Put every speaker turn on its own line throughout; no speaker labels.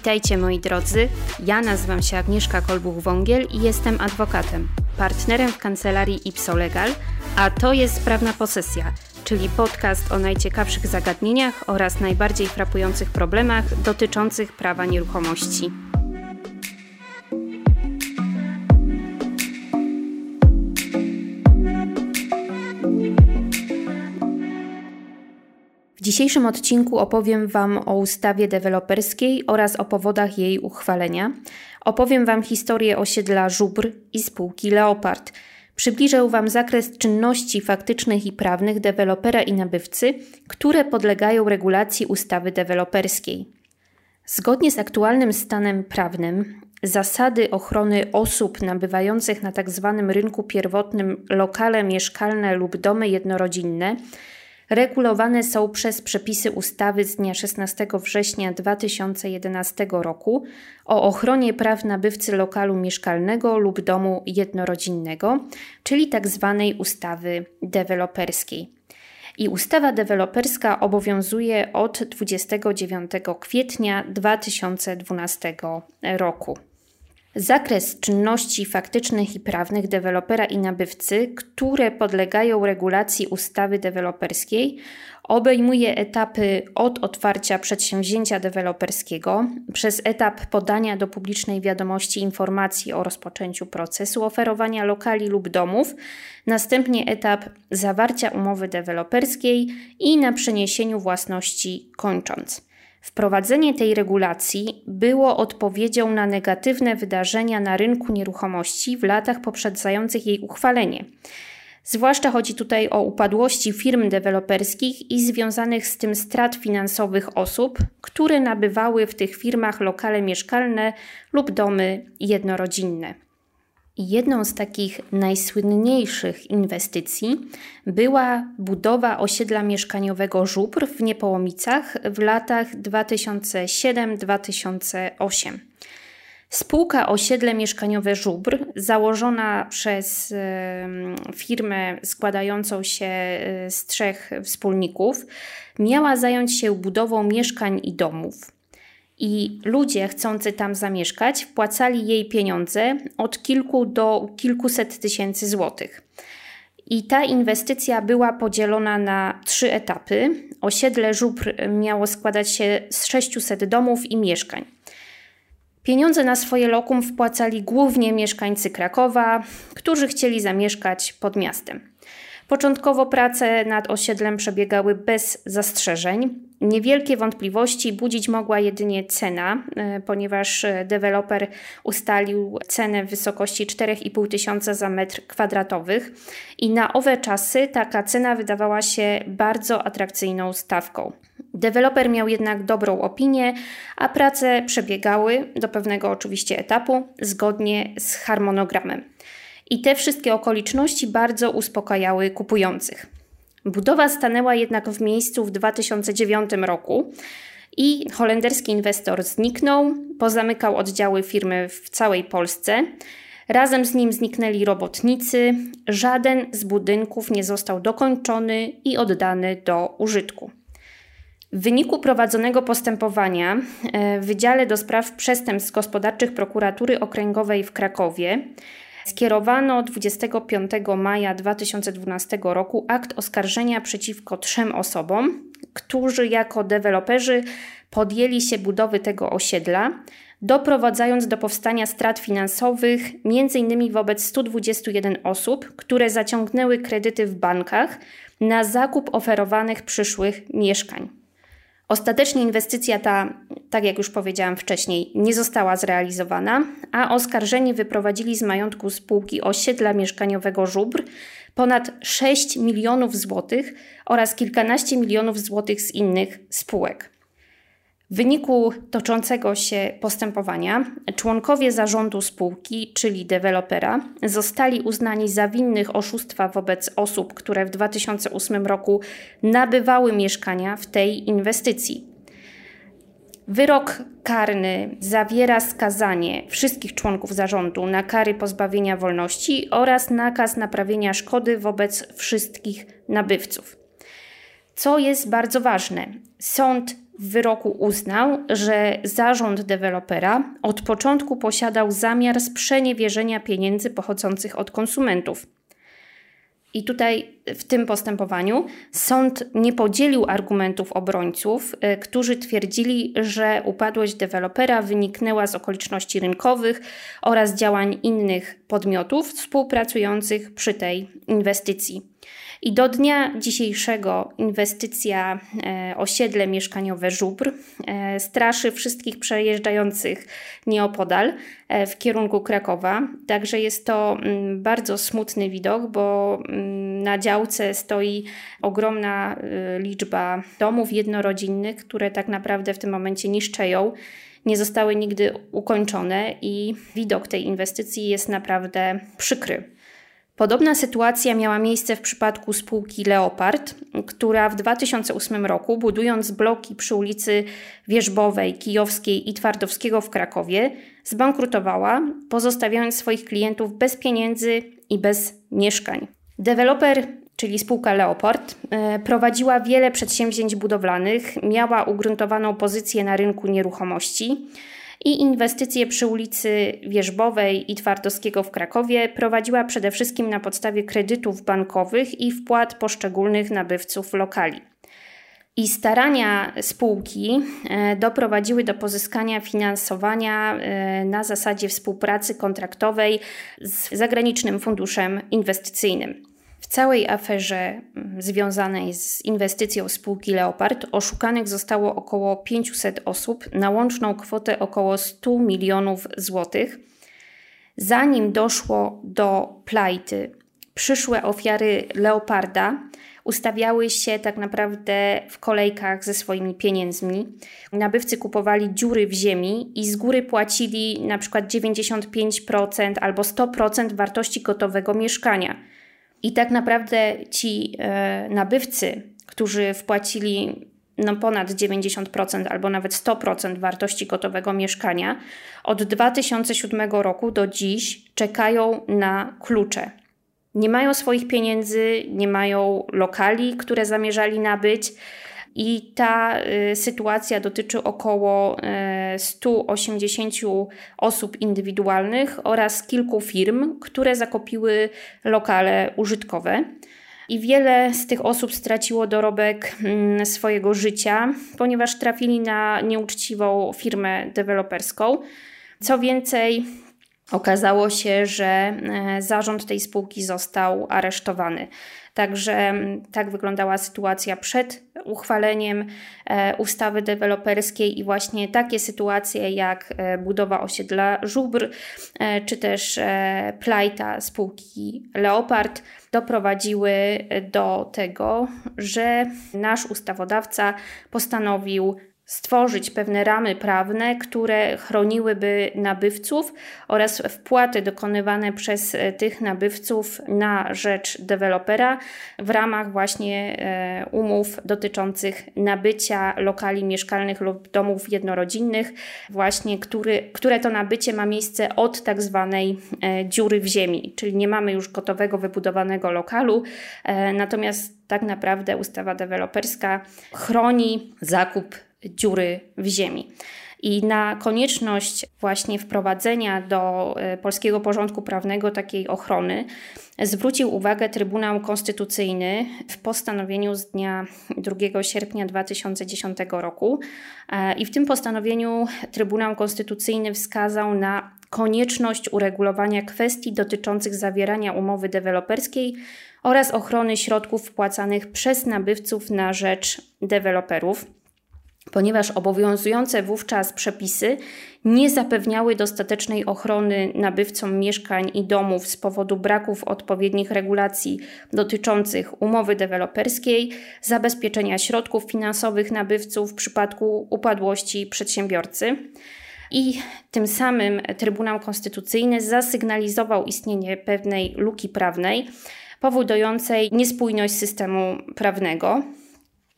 Witajcie moi drodzy. Ja nazywam się Agnieszka Kolbuch-Wągiel i jestem adwokatem, partnerem w kancelarii Ipso Legal, a to jest Prawna Posesja, czyli podcast o najciekawszych zagadnieniach oraz najbardziej frapujących problemach dotyczących prawa nieruchomości. Dzisiejszym odcinku opowiem Wam o ustawie deweloperskiej oraz o powodach jej uchwalenia. Opowiem Wam historię osiedla Żubr i spółki Leopard. Przybliżę Wam zakres czynności faktycznych i prawnych dewelopera i nabywcy, które podlegają regulacji ustawy deweloperskiej. Zgodnie z aktualnym stanem prawnym, zasady ochrony osób nabywających na tzw. Tak rynku pierwotnym lokale mieszkalne lub domy jednorodzinne regulowane są przez przepisy ustawy z dnia 16 września 2011 roku o ochronie praw nabywcy lokalu mieszkalnego lub domu jednorodzinnego, czyli tzw. Tak ustawy deweloperskiej. I ustawa deweloperska obowiązuje od 29 kwietnia 2012 roku. Zakres czynności faktycznych i prawnych dewelopera i nabywcy, które podlegają regulacji ustawy deweloperskiej, obejmuje etapy od otwarcia przedsięwzięcia deweloperskiego, przez etap podania do publicznej wiadomości informacji o rozpoczęciu procesu oferowania lokali lub domów, następnie etap zawarcia umowy deweloperskiej i na przeniesieniu własności kończąc. Wprowadzenie tej regulacji było odpowiedzią na negatywne wydarzenia na rynku nieruchomości w latach poprzedzających jej uchwalenie. Zwłaszcza chodzi tutaj o upadłości firm deweloperskich i związanych z tym strat finansowych osób, które nabywały w tych firmach lokale mieszkalne lub domy jednorodzinne. Jedną z takich najsłynniejszych inwestycji była budowa osiedla mieszkaniowego Żubr w Niepołomicach w latach 2007-2008. Spółka Osiedle Mieszkaniowe Żubr, założona przez firmę składającą się e, z trzech wspólników, miała zająć się budową mieszkań i domów i ludzie chcący tam zamieszkać wpłacali jej pieniądze od kilku do kilkuset tysięcy złotych. I ta inwestycja była podzielona na trzy etapy. Osiedle Żubr miało składać się z 600 domów i mieszkań. Pieniądze na swoje lokum wpłacali głównie mieszkańcy Krakowa, którzy chcieli zamieszkać pod miastem. Początkowo prace nad osiedlem przebiegały bez zastrzeżeń. Niewielkie wątpliwości budzić mogła jedynie cena, e, ponieważ deweloper ustalił cenę w wysokości 4,5 tysiąca za metr kwadratowych i na owe czasy taka cena wydawała się bardzo atrakcyjną stawką. Deweloper miał jednak dobrą opinię, a prace przebiegały do pewnego oczywiście etapu zgodnie z harmonogramem. I te wszystkie okoliczności bardzo uspokajały kupujących. Budowa stanęła jednak w miejscu w 2009 roku i holenderski inwestor zniknął, pozamykał oddziały firmy w całej Polsce. Razem z nim zniknęli robotnicy, żaden z budynków nie został dokończony i oddany do użytku. W wyniku prowadzonego postępowania e, w Wydziale do Spraw Przestępstw Gospodarczych Prokuratury Okręgowej w Krakowie skierowano 25 maja 2012 roku akt oskarżenia przeciwko trzem osobom, którzy jako deweloperzy podjęli się budowy tego osiedla, doprowadzając do powstania strat finansowych m.in. wobec 121 osób, które zaciągnęły kredyty w bankach na zakup oferowanych przyszłych mieszkań. Ostatecznie inwestycja ta, tak jak już powiedziałam wcześniej, nie została zrealizowana, a oskarżeni wyprowadzili z majątku spółki osiedla mieszkaniowego Żubr ponad 6 milionów złotych oraz kilkanaście milionów złotych z innych spółek. W wyniku toczącego się postępowania członkowie zarządu spółki, czyli dewelopera, zostali uznani za winnych oszustwa wobec osób, które w 2008 roku nabywały mieszkania w tej inwestycji. Wyrok karny zawiera skazanie wszystkich członków zarządu na kary pozbawienia wolności oraz nakaz naprawienia szkody wobec wszystkich nabywców. Co jest bardzo ważne, sąd w wyroku uznał, że zarząd dewelopera od początku posiadał zamiar sprzeniewierzenia pieniędzy pochodzących od konsumentów. I tutaj w tym postępowaniu sąd nie podzielił argumentów obrońców, y, którzy twierdzili, że upadłość dewelopera wyniknęła z okoliczności rynkowych oraz działań innych podmiotów współpracujących przy tej inwestycji. I do dnia dzisiejszego inwestycja e, osiedle mieszkaniowe Żubr e, straszy wszystkich przejeżdżających nieopodal e, w kierunku Krakowa. Także jest to mm, bardzo smutny widok, bo mm, na działce stoi ogromna liczba domów jednorodzinnych, które tak naprawdę w tym momencie niszczeją nie zostały nigdy ukończone i widok tej inwestycji jest naprawdę przykry. Podobna sytuacja miała miejsce w przypadku spółki Leopard, która w 2008 roku, budując bloki przy ulicy Wierzbowej, Kijowskiej i Twardowskiego w Krakowie, zbankrutowała, pozostawiając swoich klientów bez pieniędzy i bez mieszkań. Deweloper czyli spółka Leopard, e, prowadziła wiele przedsięwzięć budowlanych, miała ugruntowaną pozycję na rynku nieruchomości i inwestycje przy ulicy Wierzbowej i Twardowskiego w Krakowie prowadziła przede wszystkim na podstawie kredytów bankowych i wpłat poszczególnych nabywców lokali. I starania spółki e, doprowadziły do pozyskania finansowania e, na zasadzie współpracy kontraktowej z zagranicznym funduszem inwestycyjnym. W całej aferze mm, związanej z inwestycją spółki Leopard oszukanych zostało około 500 osób na łączną kwotę około 100 milionów złotych. Zanim doszło do plajty, przyszłe ofiary Leoparda ustawiały się tak naprawdę w kolejkach ze swoimi pieniędzmi. Nabywcy kupowali dziury w ziemi i z góry płacili na przykład 95% albo 100% wartości gotowego mieszkania. I tak naprawdę ci e, nabywcy, którzy wpłacili no ponad 90% albo nawet 100% wartości gotowego mieszkania, od 2007 roku do dziś czekają na klucze. Nie mają swoich pieniędzy, nie mają lokali, które zamierzali nabyć. I ta y, sytuacja dotyczy około y, 180 osób indywidualnych oraz kilku firm, które zakupiły lokale użytkowe. I wiele z tych osób straciło dorobek mm, swojego życia, ponieważ trafili na nieuczciwą firmę deweloperską. Co więcej, okazało się, że e, zarząd tej spółki został aresztowany. Także tak wyglądała sytuacja przed uchwaleniem e, ustawy deweloperskiej i właśnie takie sytuacje jak e, budowa osiedla Żubr czy też plajta spółki Leopard doprowadziły do tego, że nasz ustawodawca postanowił stworzyć pewne ramy prawne, które chroniłyby nabywców oraz wpłaty dokonywane przez e, tych nabywców na rzecz dewelopera w ramach właśnie e, umów dotyczących nabycia lokali mieszkalnych lub domów jednorodzinnych, właśnie który, które to nabycie ma miejsce od tak zwanej e, dziury w ziemi, czyli nie mamy już gotowego, wybudowanego lokalu, natomiast tak naprawdę ustawa deweloperska chroni zakup dziury w ziemi. I na konieczność właśnie wprowadzenia do e, polskiego porządku prawnego takiej ochrony zwrócił uwagę Trybunał Konstytucyjny w postanowieniu z dnia 2 sierpnia 2010 roku. E, I w tym postanowieniu Trybunał Konstytucyjny wskazał na konieczność uregulowania kwestii dotyczących zawierania umowy deweloperskiej oraz ochrony środków wpłacanych przez nabywców na rzecz deweloperów ponieważ obowiązujące wówczas przepisy nie zapewniały dostatecznej ochrony nabywcom mieszkań i domów z powodu braków odpowiednich regulacji dotyczących umowy deweloperskiej, zabezpieczenia środków finansowych nabywców w przypadku upadłości przedsiębiorcy. I tym samym Trybunał Konstytucyjny zasygnalizował istnienie pewnej luki prawnej powodującej niespójność systemu prawnego.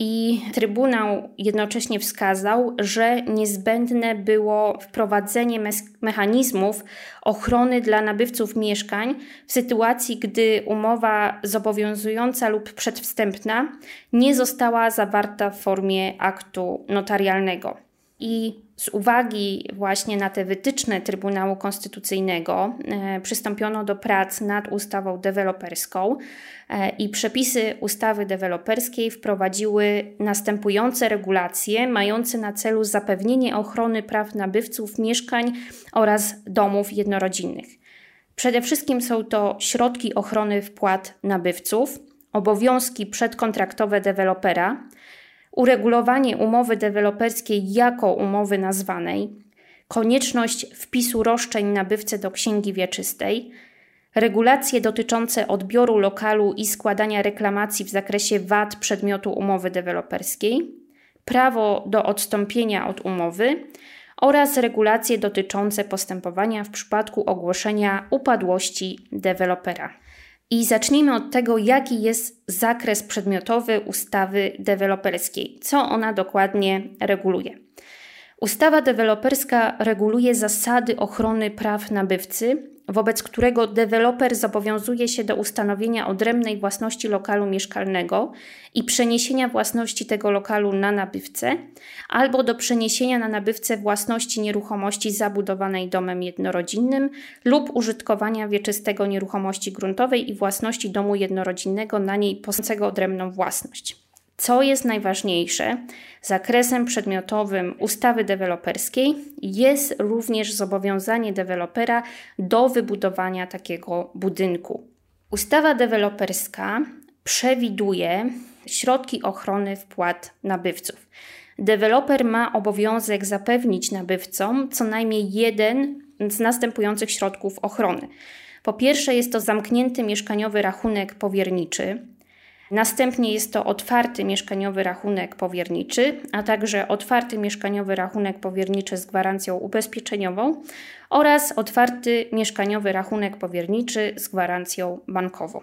I Trybunał jednocześnie wskazał, że niezbędne było wprowadzenie mechanizmów ochrony dla nabywców mieszkań w sytuacji, gdy umowa zobowiązująca lub przedwstępna nie została zawarta w formie aktu notarialnego. I z uwagi właśnie na te wytyczne Trybunału Konstytucyjnego e, przystąpiono do prac nad ustawą deweloperską e, i przepisy ustawy deweloperskiej wprowadziły następujące regulacje mające na celu zapewnienie ochrony praw nabywców mieszkań oraz domów jednorodzinnych. Przede wszystkim są to środki ochrony wpłat nabywców, obowiązki przedkontraktowe dewelopera, uregulowanie umowy deweloperskiej jako umowy nazwanej, konieczność wpisu roszczeń nabywcy do księgi wieczystej, regulacje dotyczące odbioru lokalu i składania reklamacji w zakresie wad przedmiotu umowy deweloperskiej, prawo do odstąpienia od umowy oraz regulacje dotyczące postępowania w przypadku ogłoszenia upadłości dewelopera. I zacznijmy od tego, jaki jest zakres przedmiotowy ustawy deweloperskiej, co ona dokładnie reguluje. Ustawa deweloperska reguluje zasady ochrony praw nabywcy wobec którego deweloper zobowiązuje się do ustanowienia odrębnej własności lokalu mieszkalnego i przeniesienia własności tego lokalu na nabywcę, albo do przeniesienia na nabywcę własności nieruchomości zabudowanej domem jednorodzinnym lub użytkowania wieczystego nieruchomości gruntowej i własności domu jednorodzinnego na niej posącego odrębną własność. Co jest najważniejsze, zakresem przedmiotowym ustawy deweloperskiej jest również zobowiązanie dewelopera do wybudowania takiego budynku. Ustawa deweloperska przewiduje środki ochrony wpłat nabywców. Deweloper ma obowiązek zapewnić nabywcom co najmniej jeden z następujących środków ochrony. Po pierwsze, jest to zamknięty mieszkaniowy rachunek powierniczy, Następnie jest to otwarty mieszkaniowy rachunek powierniczy, a także otwarty mieszkaniowy rachunek powierniczy z gwarancją ubezpieczeniową oraz otwarty mieszkaniowy rachunek powierniczy z gwarancją bankową.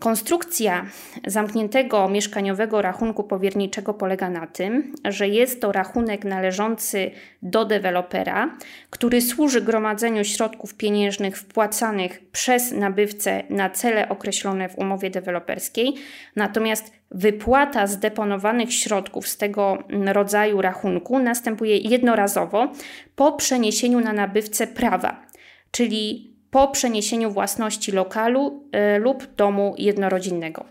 Konstrukcja zamkniętego mieszkaniowego rachunku powierniczego polega na tym, że jest to rachunek należący do dewelopera, który służy gromadzeniu środków pieniężnych wpłacanych przez nabywcę na cele określone w umowie deweloperskiej, natomiast wypłata zdeponowanych środków z tego rodzaju rachunku następuje jednorazowo po przeniesieniu na nabywcę prawa, czyli po przeniesieniu własności lokalu e, lub domu jednorodzinnego.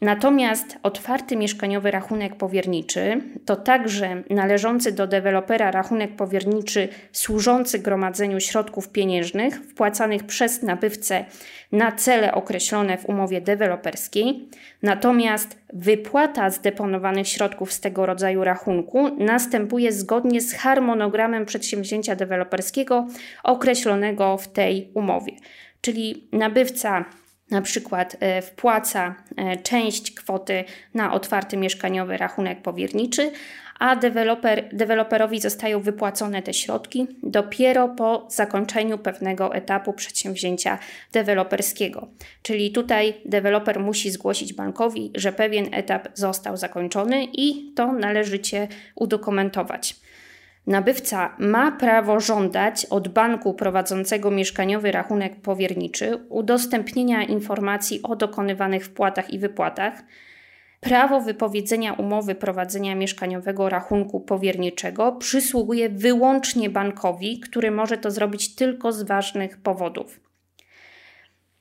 Natomiast otwarty mieszkaniowy rachunek powierniczy to także należący do dewelopera rachunek powierniczy służący gromadzeniu środków pieniężnych wpłacanych przez nabywcę na cele określone w umowie deweloperskiej. Natomiast wypłata zdeponowanych środków z tego rodzaju rachunku następuje zgodnie z harmonogramem przedsięwzięcia deweloperskiego określonego w tej umowie. Czyli nabywca na przykład e, wpłaca e, część kwoty na otwarty mieszkaniowy rachunek powierniczy, a deweloper, deweloperowi zostają wypłacone te środki dopiero po zakończeniu pewnego etapu przedsięwzięcia deweloperskiego. Czyli tutaj deweloper musi zgłosić bankowi, że pewien etap został zakończony i to należycie udokumentować. Nabywca ma prawo żądać od banku prowadzącego mieszkaniowy rachunek powierniczy udostępnienia informacji o dokonywanych wpłatach i wypłatach, prawo wypowiedzenia umowy prowadzenia mieszkaniowego rachunku powierniczego przysługuje wyłącznie bankowi, który może to zrobić tylko z ważnych powodów.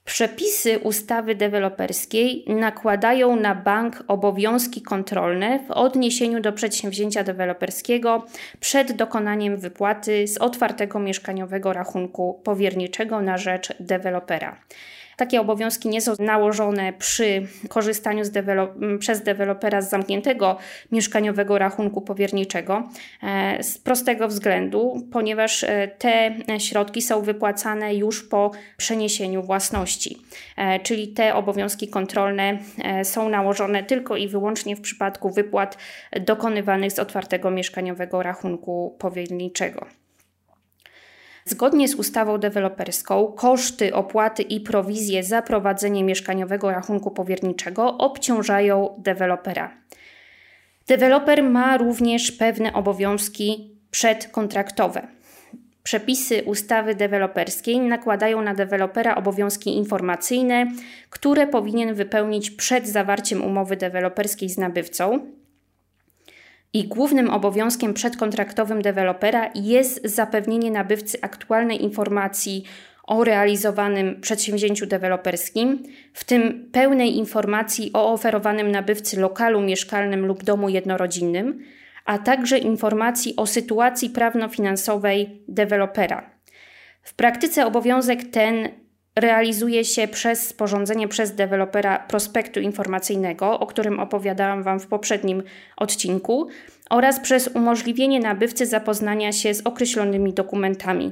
Przepisy ustawy deweloperskiej nakładają na bank obowiązki kontrolne w odniesieniu do przedsięwzięcia deweloperskiego przed dokonaniem wypłaty z otwartego mieszkaniowego rachunku powierniczego na rzecz dewelopera. Takie obowiązki nie są nałożone przy korzystaniu dewelop- przez dewelopera z zamkniętego mieszkaniowego rachunku powierniczego e, z prostego względu, ponieważ e, te środki są wypłacane już po przeniesieniu własności. E, czyli te obowiązki kontrolne są nałożone tylko i wyłącznie w przypadku wypłat dokonywanych z otwartego mieszkaniowego rachunku powierniczego. Zgodnie z ustawą deweloperską koszty, opłaty i prowizje za prowadzenie mieszkaniowego rachunku powierniczego obciążają dewelopera. Deweloper ma również pewne obowiązki przedkontraktowe. Przepisy ustawy deweloperskiej nakładają na dewelopera obowiązki informacyjne, które powinien wypełnić przed zawarciem umowy deweloperskiej z nabywcą, i głównym obowiązkiem przedkontraktowym dewelopera jest zapewnienie nabywcy aktualnej informacji o realizowanym przedsięwzięciu deweloperskim, w tym pełnej informacji o oferowanym nabywcy lokalu mieszkalnym lub domu jednorodzinnym, a także informacji o sytuacji prawno-finansowej dewelopera. W praktyce obowiązek ten realizuje się przez sporządzenie przez dewelopera prospektu informacyjnego, o którym opowiadałam Wam w poprzednim odcinku, oraz przez umożliwienie nabywcy zapoznania się z określonymi dokumentami.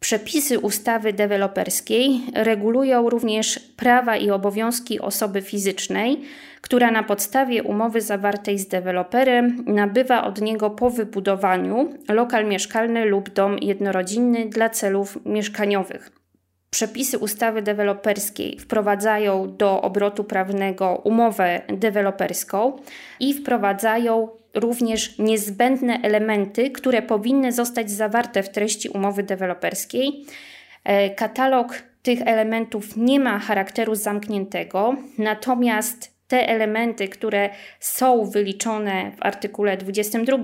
Przepisy ustawy deweloperskiej regulują również prawa i obowiązki osoby fizycznej, która na podstawie umowy zawartej z deweloperem nabywa od niego po wybudowaniu lokal mieszkalny lub dom jednorodzinny dla celów mieszkaniowych. Przepisy ustawy deweloperskiej wprowadzają do obrotu prawnego umowę deweloperską i wprowadzają również niezbędne elementy, które powinny zostać zawarte w treści umowy deweloperskiej. E, katalog tych elementów nie ma charakteru zamkniętego, natomiast te elementy, które są wyliczone w artykule 22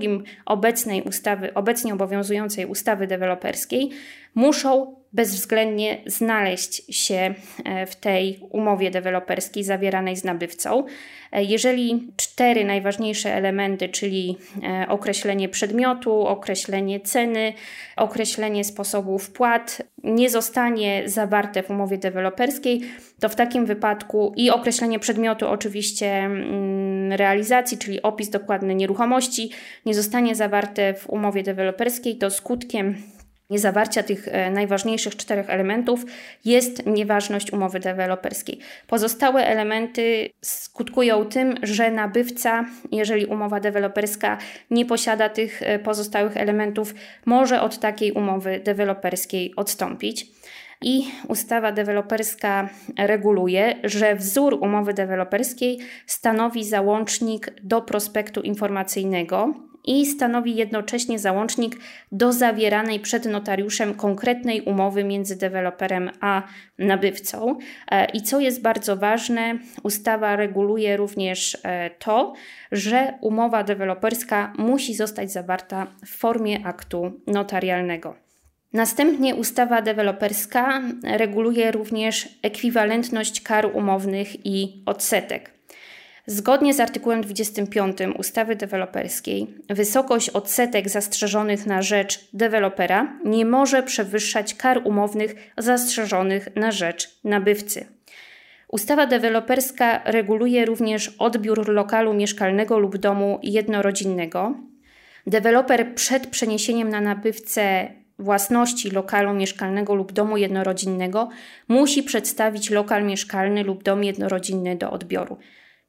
obecnej ustawy, obecnie obowiązującej ustawy deweloperskiej, muszą bezwzględnie znaleźć się e, w tej umowie deweloperskiej zawieranej z nabywcą. E, jeżeli cztery najważniejsze elementy, czyli e, określenie przedmiotu, określenie ceny, określenie sposobu wpłat, nie zostanie zawarte w umowie deweloperskiej, to w takim wypadku i określenie przedmiotu oczywiście mm, realizacji, czyli opis dokładny nieruchomości, nie zostanie zawarte w umowie deweloperskiej, to skutkiem niezawarcia tych e, najważniejszych czterech elementów jest nieważność umowy deweloperskiej. Pozostałe elementy skutkują tym, że nabywca, jeżeli umowa deweloperska nie posiada tych e, pozostałych elementów, może od takiej umowy deweloperskiej odstąpić. I ustawa deweloperska reguluje, że wzór umowy deweloperskiej stanowi załącznik do prospektu informacyjnego, i stanowi jednocześnie załącznik do zawieranej przed notariuszem konkretnej umowy między deweloperem a nabywcą. E, I co jest bardzo ważne, ustawa reguluje również e, to, że umowa deweloperska musi zostać zawarta w formie aktu notarialnego. Następnie ustawa deweloperska reguluje również ekwiwalentność kar umownych i odsetek. Zgodnie z artykułem 25 ustawy deweloperskiej, wysokość odsetek zastrzeżonych na rzecz dewelopera nie może przewyższać kar umownych zastrzeżonych na rzecz nabywcy. Ustawa deweloperska reguluje również odbiór lokalu mieszkalnego lub domu jednorodzinnego. Deweloper przed przeniesieniem na nabywcę własności lokalu mieszkalnego lub domu jednorodzinnego musi przedstawić lokal mieszkalny lub dom jednorodzinny do odbioru.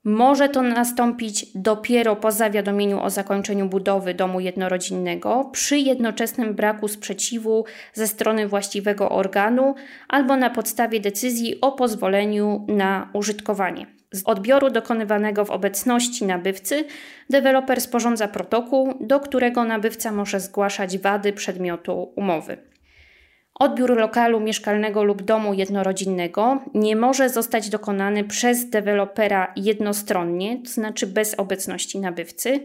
Może to nastąpić dopiero po zawiadomieniu o zakończeniu budowy domu jednorodzinnego, przy jednoczesnym braku sprzeciwu ze strony właściwego organu albo na podstawie decyzji o pozwoleniu na użytkowanie. Z odbioru dokonywanego w obecności nabywcy deweloper sporządza protokół, do którego nabywca może zgłaszać wady przedmiotu umowy. Odbiór lokalu mieszkalnego lub domu jednorodzinnego nie może zostać dokonany przez dewelopera jednostronnie, to znaczy bez obecności nabywcy.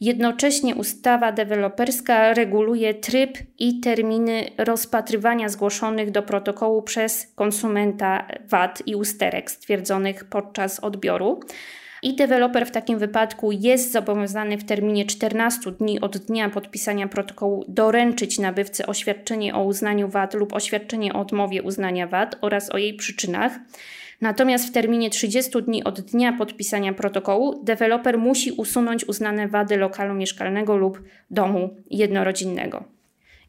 Jednocześnie ustawa deweloperska reguluje tryb i terminy rozpatrywania zgłoszonych do protokołu przez konsumenta wad i usterek stwierdzonych podczas odbioru i deweloper w takim wypadku jest zobowiązany w terminie 14 dni od dnia podpisania protokołu doręczyć nabywcy oświadczenie o uznaniu wad lub oświadczenie o odmowie uznania wad oraz o jej przyczynach. Natomiast w terminie 30 dni od dnia podpisania protokołu deweloper musi usunąć uznane wady lokalu mieszkalnego lub domu jednorodzinnego.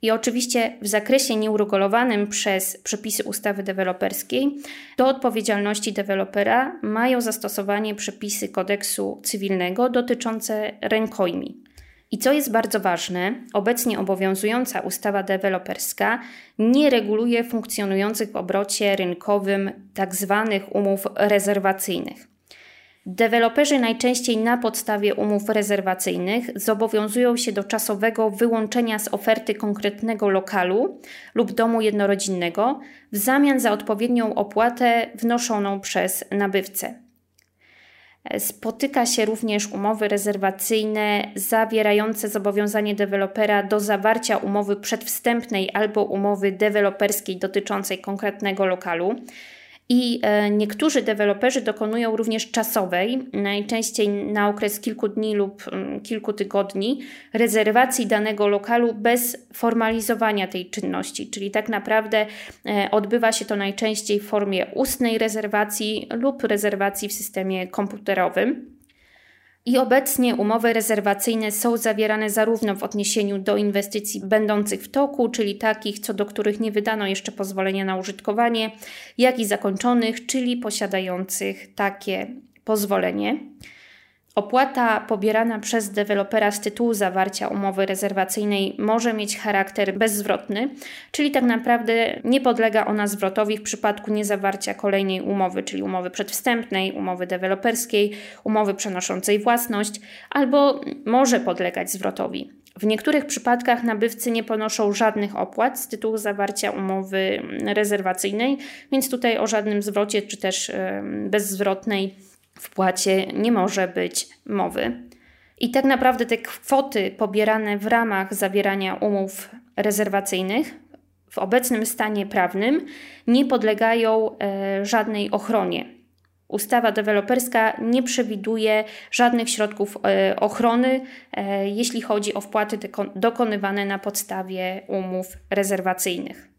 I oczywiście w zakresie nieuregulowanym przez przepisy ustawy deweloperskiej do odpowiedzialności dewelopera mają zastosowanie przepisy kodeksu cywilnego dotyczące rękojmi. I co jest bardzo ważne, obecnie obowiązująca ustawa deweloperska nie reguluje funkcjonujących w obrocie rynkowym tzw. Tak umów rezerwacyjnych. Deweloperzy najczęściej na podstawie umów rezerwacyjnych zobowiązują się do czasowego wyłączenia z oferty konkretnego lokalu lub domu jednorodzinnego w zamian za odpowiednią opłatę wnoszoną przez nabywcę. Spotyka się również umowy rezerwacyjne zawierające zobowiązanie dewelopera do zawarcia umowy przedwstępnej albo umowy deweloperskiej dotyczącej konkretnego lokalu. I e, niektórzy deweloperzy dokonują również czasowej, najczęściej na okres kilku dni lub mm, kilku tygodni, rezerwacji danego lokalu bez formalizowania tej czynności. Czyli tak naprawdę e, odbywa się to najczęściej w formie ustnej rezerwacji lub rezerwacji w systemie komputerowym. I obecnie umowy rezerwacyjne są zawierane zarówno w odniesieniu do inwestycji będących w toku, czyli takich, co do których nie wydano jeszcze pozwolenia na użytkowanie, jak i zakończonych, czyli posiadających takie pozwolenie. Opłata pobierana przez dewelopera z tytułu zawarcia umowy rezerwacyjnej może mieć charakter bezzwrotny, czyli tak naprawdę nie podlega ona zwrotowi w przypadku niezawarcia kolejnej umowy, czyli umowy przedwstępnej, umowy deweloperskiej, umowy przenoszącej własność, albo może podlegać zwrotowi. W niektórych przypadkach nabywcy nie ponoszą żadnych opłat z tytułu zawarcia umowy rezerwacyjnej, więc tutaj o żadnym zwrocie czy też bezzwrotnej wpłacie nie może być mowy. I tak naprawdę te kwoty pobierane w ramach zawierania umów rezerwacyjnych w obecnym stanie prawnym nie podlegają e, żadnej ochronie. Ustawa deweloperska nie przewiduje żadnych środków e, ochrony, e, jeśli chodzi o wpłaty dokonywane na podstawie umów rezerwacyjnych.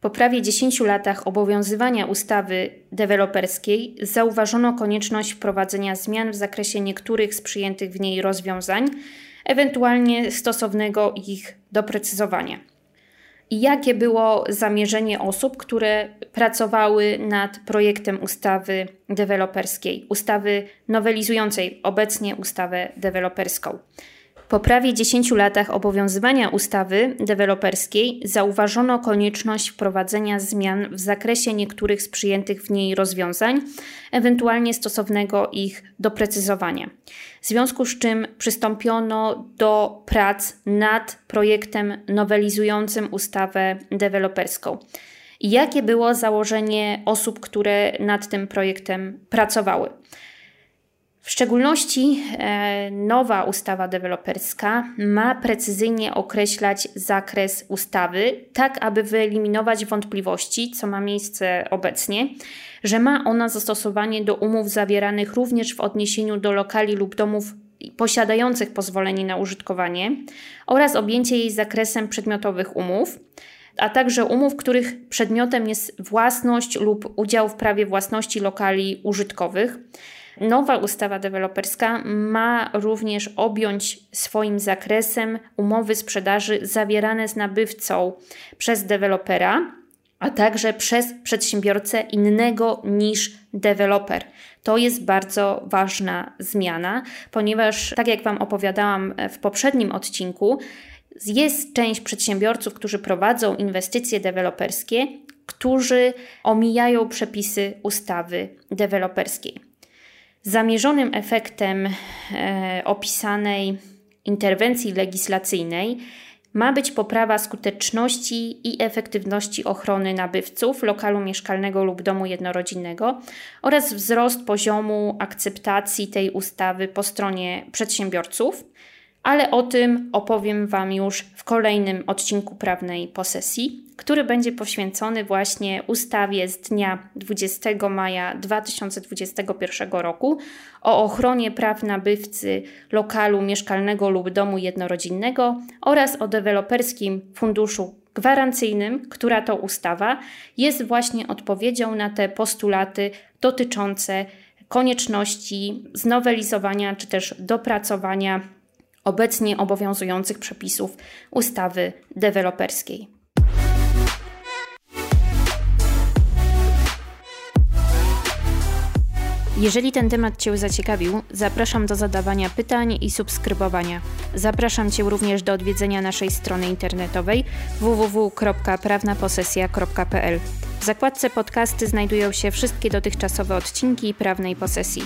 Po prawie 10 latach obowiązywania ustawy deweloperskiej zauważono konieczność wprowadzenia zmian w zakresie niektórych z przyjętych w niej rozwiązań, ewentualnie stosownego ich doprecyzowania. I jakie było zamierzenie osób, które pracowały nad projektem ustawy deweloperskiej, ustawy nowelizującej obecnie ustawę deweloperską? Po prawie 10 latach obowiązywania ustawy deweloperskiej zauważono konieczność wprowadzenia zmian w zakresie niektórych z przyjętych w niej rozwiązań, ewentualnie stosownego ich doprecyzowania. W związku z czym przystąpiono do prac nad projektem nowelizującym ustawę deweloperską. Jakie było założenie osób, które nad tym projektem pracowały? W szczególności e, nowa ustawa deweloperska ma precyzyjnie określać zakres ustawy, tak aby wyeliminować wątpliwości, co ma miejsce obecnie, że ma ona zastosowanie do umów zawieranych również w odniesieniu do lokali lub domów posiadających pozwolenie na użytkowanie oraz objęcie jej zakresem przedmiotowych umów, a także umów, których przedmiotem jest własność lub udział w prawie własności lokali użytkowych Nowa ustawa deweloperska ma również objąć swoim zakresem umowy sprzedaży zawierane z nabywcą przez dewelopera, a także przez przedsiębiorcę innego niż deweloper. To jest bardzo ważna zmiana, ponieważ, tak jak Wam opowiadałam w poprzednim odcinku, jest część przedsiębiorców, którzy prowadzą inwestycje deweloperskie, którzy omijają przepisy ustawy deweloperskiej. Zamierzonym efektem e, opisanej interwencji legislacyjnej ma być poprawa skuteczności i efektywności ochrony nabywców lokalu mieszkalnego lub domu jednorodzinnego oraz wzrost poziomu akceptacji tej ustawy po stronie przedsiębiorców ale o tym opowiem Wam już w kolejnym odcinku prawnej posesji, który będzie poświęcony właśnie ustawie z dnia 20 maja 2021 roku o ochronie praw nabywcy lokalu mieszkalnego lub domu jednorodzinnego oraz o deweloperskim funduszu gwarancyjnym, która to ustawa jest właśnie odpowiedzią na te postulaty dotyczące konieczności znowelizowania czy też dopracowania obecnie obowiązujących przepisów ustawy deweloperskiej. Jeżeli ten temat Cię zaciekawił, zapraszam do zadawania pytań i subskrybowania. Zapraszam Cię również do odwiedzenia naszej strony internetowej www.prawnaposesja.pl. W zakładce podcasty znajdują się wszystkie dotychczasowe odcinki prawnej posesji.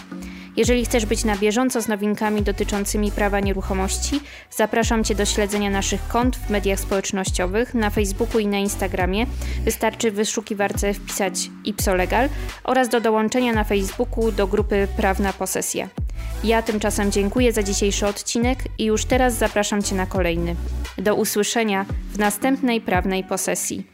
Jeżeli chcesz być na bieżąco z nowinkami dotyczącymi prawa nieruchomości, zapraszam Cię do śledzenia naszych kont w mediach społecznościowych, na Facebooku i na Instagramie. Wystarczy w wyszukiwarce wpisać ipsolegal oraz do dołączenia na Facebooku do grupy Prawna Posesja. Ja tymczasem dziękuję za dzisiejszy odcinek i już teraz zapraszam Cię na kolejny. Do usłyszenia w następnej prawnej posesji.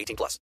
18 plus.